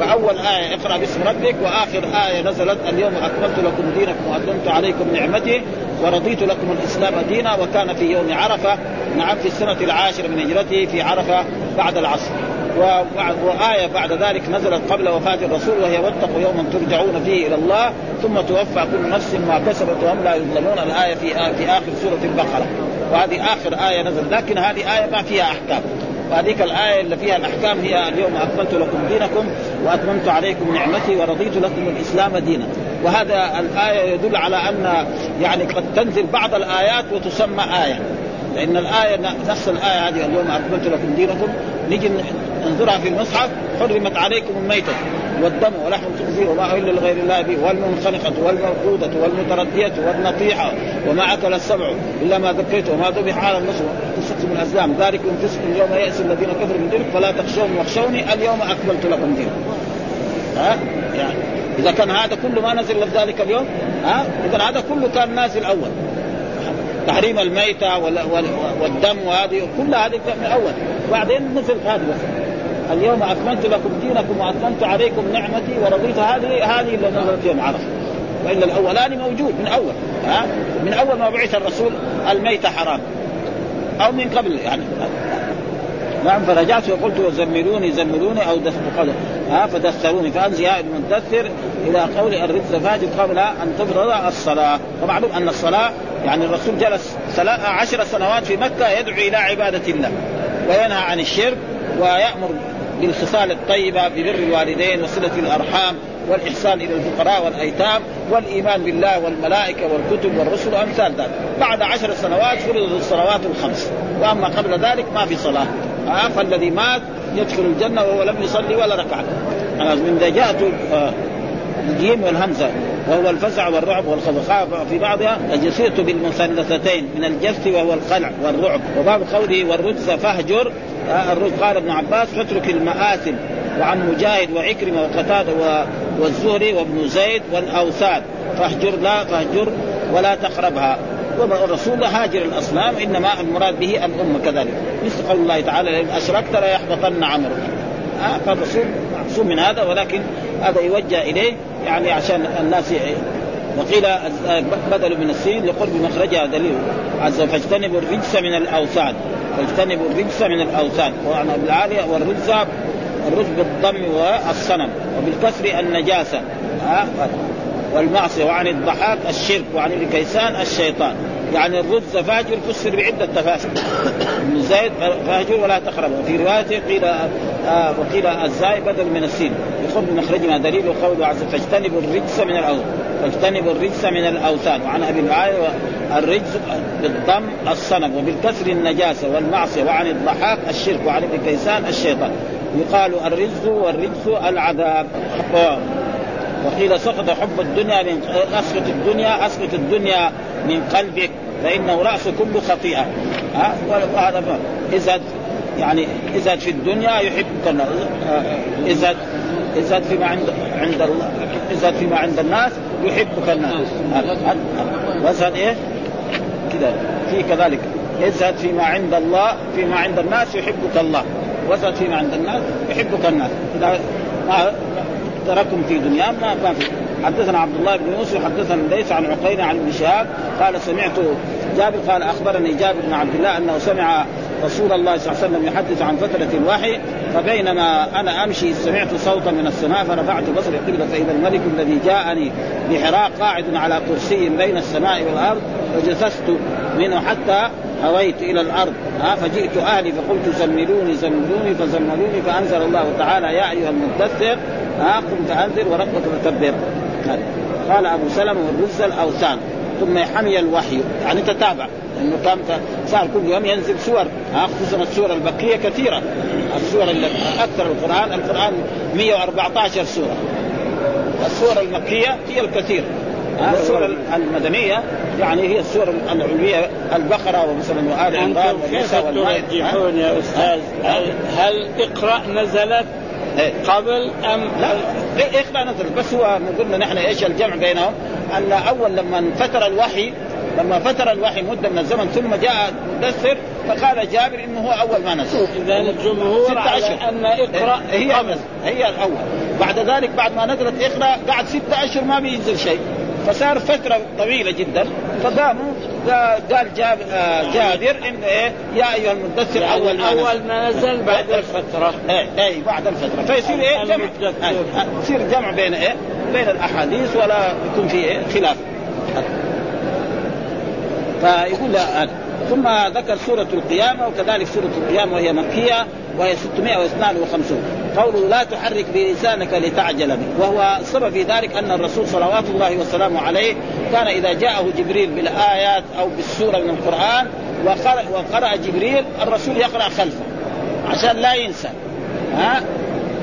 فأول آية اقرأ باسم ربك وآخر آية نزلت اليوم أكملت لكم دينكم وأتممت عليكم نعمتي ورضيت لكم الإسلام دينا وكان في يوم عرفة نعم في السنة العاشرة من هجرته في عرفة بعد العصر. وآية بعد ذلك نزلت قبل وفاة الرسول وهي واتقوا يوما ترجعون فيه إلى الله ثم توفى كل نفس ما كسبت وهم لا يظلمون. الآية في في آخر سورة البقرة. وهذه آخر آية نزلت. لكن هذه آية ما فيها أحكام. وهذيك الآية اللي فيها الأحكام هي اليوم أكملت لكم دينكم وأتممت عليكم نعمتي ورضيت لكم الإسلام دينا. وهذا الآية يدل على أن يعني قد تنزل بعض الآيات وتسمى آية. لأن الآية نفس الآية هذه اليوم أكملت لكم دينكم. نجي ننظرها في المصحف حرمت عليكم الميتة والدم ولحم الخنزير وما أهل لغير الله به والمنخنقة والموقودة والمتردية والنطيحة وما أكل السبع إلا ما ذكيت وما ذبح على النصر. قصة من الأزلام. ذلك فسق اليوم يأس الذين كفروا من دينكم. فلا تخشوني واخشوني اليوم أكملت لكم دينكم. ها؟ يعني إذا كان هذا كله ما نزل ذلك اليوم ها؟ إذا هذا كله كان نازل أول. تحريم الميتة والدم وهذه كل هذه من أول. بعدين نزل هذه بس اليوم أكملت لكم دينكم وأتممت عليكم نعمتي ورضيت هذه هذه اللي نزلت يوم عرفة. وإلا الاولاني موجود من أول ها؟ من أول ما بعث الرسول الميت حرام. أو من قبل يعني. نعم فرجعت وقلت زملوني زملوني أو قال ها؟ فدثروني. فانزل المدثر إلى قول الرجز فاجر قبل أن تفرض الصلاة. ومعلوم أن الصلاة يعني الرسول جلس عشر سنوات في مكة يدعو إلى عبادة الله. وينهى عن الشرك ويأمر بالخصال الطيبة ببر الوالدين وصلة الأرحام والإحسان إلى الفقراء والأيتام والإيمان بالله والملائكة والكتب والرسل وأمثال ذلك. بعد عشر سنوات فرضت الصلوات الخمس. وأما قبل ذلك ما في صلاة. آه فالذي مات يدخل الجنة وهو لم يصلي ولا ركعة. من ذا جاءت الجيم والهمزة وهو الفزع والرعب والخوف في بعضها جسرت بالمثلثتين من الجس وهو القلع والرعب. وباب قوله والرجز فاهجر آه، الرجز قال ابن عباس فاترك المآثم وعن مجاهد وعكرمة وقتادة والزهري وابن زيد والأوثان فاهجر لا فاهجر ولا تقربها. والرسول هاجر الأصنام إنما المراد به الأمة كذلك. مثل قول الله تعالى لئن أشركت ليحبطن عملك آه فالرسول معصوم من هذا ولكن هذا يوجه إليه يعني عشان الناس وقيل بدل من السين لقرب مخرجها دليل. عز فاجتنبوا الرجس من الأوثان. فاجتنبوا الرجس من الأوثان وعن بالعاليه والرجس الرجس بالضم والصنم وبالكسر النجاسة والمعصية وعن الضحاك الشرك وعن ابن كيسان الشيطان. يعني الرجز فاجر فسر بعدة تفاسير. <coughs> ابن زيد فاجر ولا تقرب. وفي رواية قيل آه وقيل الزاي بدل من السين. يخرج مخرجنا دليل قوله عز فاجتنبوا الرجس من الاوثان فاجتنبوا الرجس من الأوثان. وعن أبي معاويه الرجس بالضم الصنم وبالكسر النجاسة والمعصية وعن الضحاك الشرك وعن ابن كيسان الشيطان. يقال الرجز والرجس العذاب. وقيل سقط حب الدنيا من أسقط الدنيا أسقط الدنيا من قلبك فإنه رأس كل خطيئة. ها؟ وهذا ازهد يعني ازهد في الدنيا يحبك الناس. ازهد ازهد فيما عند عند الله ازهد فيما عند الناس يحبك الناس. وازهد إيه؟ كذا في كذلك. ازهد فيما عند الله فيما عند الناس يحبك الله. وزد فيما عند الناس يحبك الناس. إذا ما تركم في دنيا ما ما في. حدثنا عبد الله بن يوسف حدثنا ليس عن عقيل عن ابن شهاب. قال سمعت جابر قال أخبرني جابر بن عبد الله أنه سمع رسول الله صلى الله عليه وسلم يحدث عن فترة الوحي فبينما أنا أمشي سمعت صوتا من السماء فرفعت بصري قبل فإذا الملك الذي جاءني بحراق قاعد على كرسي بين السماء والأرض فجسست منه حتى هويت إلى الأرض ها فجئت أهلي فقلت زملوني زملوني فزملوني فأنزل الله تعالى يا أيها المدثر ها قم فانذر وربك فكبر قال أبو سلمة والرز الأوثان. ثم حمي الوحي. يعني تتابع إنه كان صار كل يوم ينزل سور خصوصا السور البكية كثيرة. السور اللي أكثر القرآن القرآن 114 سورة. السور المكيه هي الكثير. السور المدنية يعني هي السور العلوية البقرة ومثلا وآل عمران كيف ترجحون يا أستاذ؟ هل, هل إقرأ نزلت إيه. قبل أم لا إقرأ نزلت. بس هو قلنا نحن إيش الجمع بينهم؟ أن أول لما فتر الوحي لما فتر الوحي مدة من الزمن ثم جاء مدثر فقال جابر إنه هو أول ما نزل. إذا الجمهور على أن إقرأ هي قبل. هي الأول. بعد ذلك بعد ما نزلت إقرأ قعد ستة أشهر ما بينزل شيء. فصار فترة طويلة جدا. فقاموا قال جاب آه، جابر ان إيه يا أيها المدثر يعني أول ما أول ما نزل بعد الفترة. اي اي بعد الفترة. فيصير إيه جمع يصير جمع بين إيه بين الأحاديث ولا يكون في إيه خلاف. فيقول لا ثم ذكر سورة القيامة وكذلك سورة القيامة وهي مكية. وهي 652 قوله لا تحرك بلسانك لتعجل به. وهو السبب في ذلك أن الرسول صلوات الله وسلامه عليه كان إذا جاءه جبريل بالآيات أو بالسورة من القرآن وقرأ, وقرأ جبريل الرسول يقرأ خلفه عشان لا ينسى. ها؟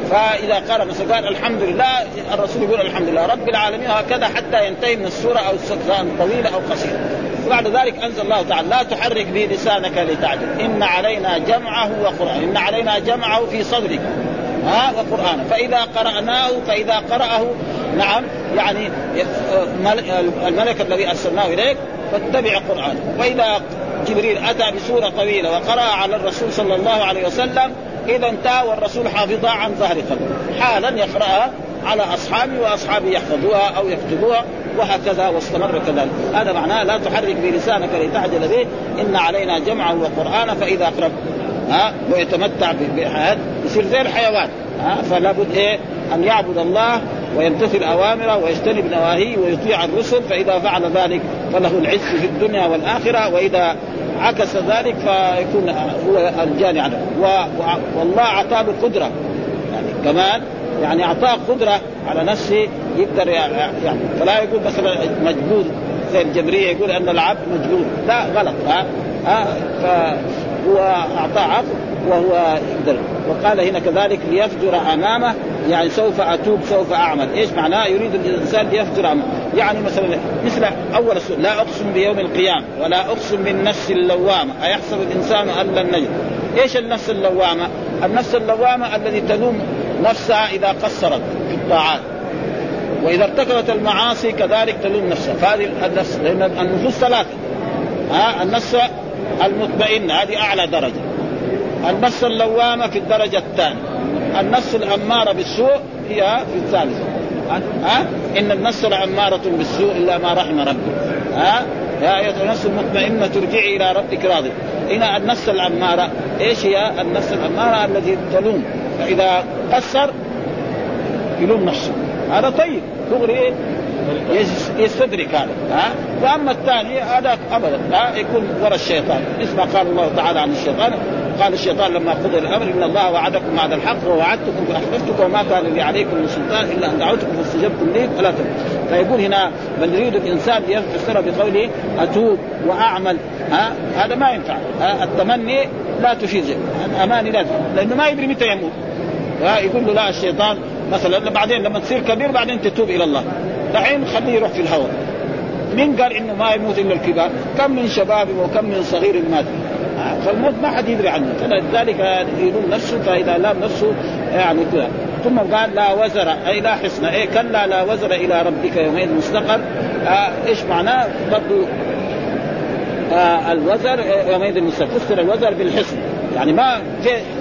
فإذا قال مثلا قال الحمد لله الرسول يقول الحمد لله رب العالمين هكذا حتى ينتهي من السورة أو سواء طويلة أو قصيرة. وبعد ذلك أنزل الله تعالى لا تحرك به لسانك لتعجل. إن علينا جمعه وقرانه إن علينا جمعه في صدرك. ها وقرانه فإذا قرأناه فإذا قرأه نعم يعني الملك الذي أرسلناه إليك فاتبع قرانه وإذا جبريل أتى بسورة طويلة وقرا على الرسول صلى الله عليه وسلم إذا انتهى والرسول حافظها عن ظهر قلبه. حالا يقرأها على أصحابه وأصحابه يحفظوها أو يكتبوها. وهكذا واستمر كذلك. هذا معناه لا تحرك بلسانك لتعجل به. إن علينا جمعه وقرآنا فإذا أقرب. ها؟ ويتمتع بحياه يصير زي الحيوان. ها؟ فلا بد إيه؟ أن يعبد الله ويمتثل أوامره ويجتنب نواهيه ويطيع الرسل. فإذا فعل ذلك فله العز في الدنيا والآخرة. وإذا عكس ذلك فيكون هو الجاني عنه. والله أعطاه قدره كمان يعني أعطاه قدرة على نفسه يقدر يعني فلا يقول مثلا مجبور زي الجبرية يقول أن العبد مجبور. لا غلط ها ها فهو أعطاه عقل وهو يقدر. وقال هنا كذلك ليفجر أمامه يعني سوف أتوب سوف أعمل. إيش معناه؟ يريد الإنسان ليفجر أمامه. يعني مثلا مثل أول السؤال لا أقسم بيوم القيامة ولا أقسم بالنفس اللوامة. أيحسب الإنسان أن لن نجد؟ إيش النفس اللوامة؟ النفس اللوامة الذي تلوم نفسها إذا قصرت في الطاعات. وإذا ارتكبت المعاصي كذلك تلوم نفسها. فهذه النفس لأن النفوس ثلاثة. ها النفس المطمئنة هذه أعلى درجة. النفس اللوامة في الدرجة الثانية. النفس الأمارة بالسوء هي في الثالثة. ها؟ إن النفس لاماره بالسوء إلا ما رحم ربك. ها؟ يا ايتها النفس المطمئنة ترجعي إلى ربك راضي هنا النفس الأمارة إيش هي النفس الأمارة التي تلوم؟ فإذا قصر يلوم نفسه. هذا طيب. دغري يستدرك هذا. ها؟ وأما الثاني هذا أبدا. ها يكون وراء الشيطان. مثل ما قال الله تعالى عن الشيطان. قال الشيطان لما قضي الأمر إن الله وعدكم وعد الحق ووعدتكم فاحببتكم وما كان لي عليكم من سلطان إلا أن دعوتكم فاستجبتم لي فلا تنظروا فيقول هنا بل يريد الإنسان يفسر بقوله أتوب وأعمل. ها؟ هذا ما ينفع. التمني لا تفيد الأماني لا لأنه ما يدري متى يموت. يقول له لا الشيطان مثلا بعدين لما تصير كبير بعدين تتوب إلى الله. دحين خليه يروح في الهواء. من قال إنه ما يموت إلا الكبار؟ كم من شباب وكم من صغير مات. فالموت ما حد يدري عنه. فلذلك يلوم نفسه فإذا لام نفسه يعني كذا. ثم قال لا وزر أي لا حسن أي كلا لا وزر إلى ربك يومين مستقر. آه إيش معناه؟ برضه آه الوزر يومئذ مستقر. فسر الوزر بالحسن يعني ما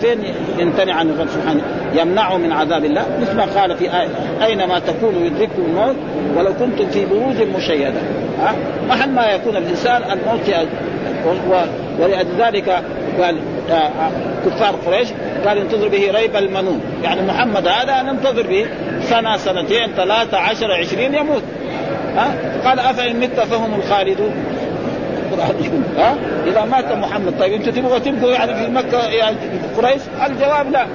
فين يمتنع عن الرب سبحانه. يمنعه من عذاب الله. مثل ما قال في آية أينما تكونوا يدرككم الموت ولو كنتم في بروج مشيدة. ها محل ما يكون الإنسان الموت ولذلك قال كفار قريش قال انتظر به ريب المنون. يعني محمد هذا ننتظر به سنة سنتين ثلاثة عشر عشرين يموت. ها؟ قال أفإن مت فهم الخالدون. ها؟ إذا مات محمد طيب أنتم تبغوا تبقوا يعني في مكة يعني قريش؟ الجواب لا.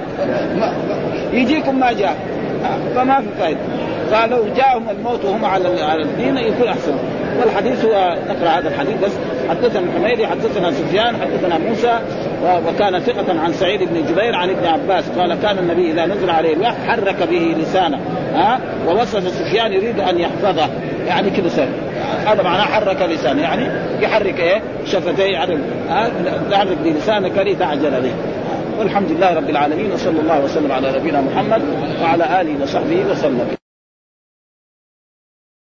يجيكم ما جاء. فما في فائده قالوا جاءهم الموت وهم على على الدين يكون أحسن. والحديث هو نقرأ هذا الحديث بس. حدثنا الحميدي حدثنا سفيان حدثنا موسى وكان ثقة عن سعيد بن جبير عن ابن عباس. قال كان النبي إذا نزل عليه الوحي حرك به لسانه ها ووصف سفيان يريد أن يحفظه. يعني كذا سر. هذا معناه حرك لسانه. يعني يحرك إيه؟ شفتيه يعني يحرك بلسانك لتعجل به. والحمد لله رب العالمين وصلى الله وسلم على نبينا محمد وعلى آله وصحبه وسلم.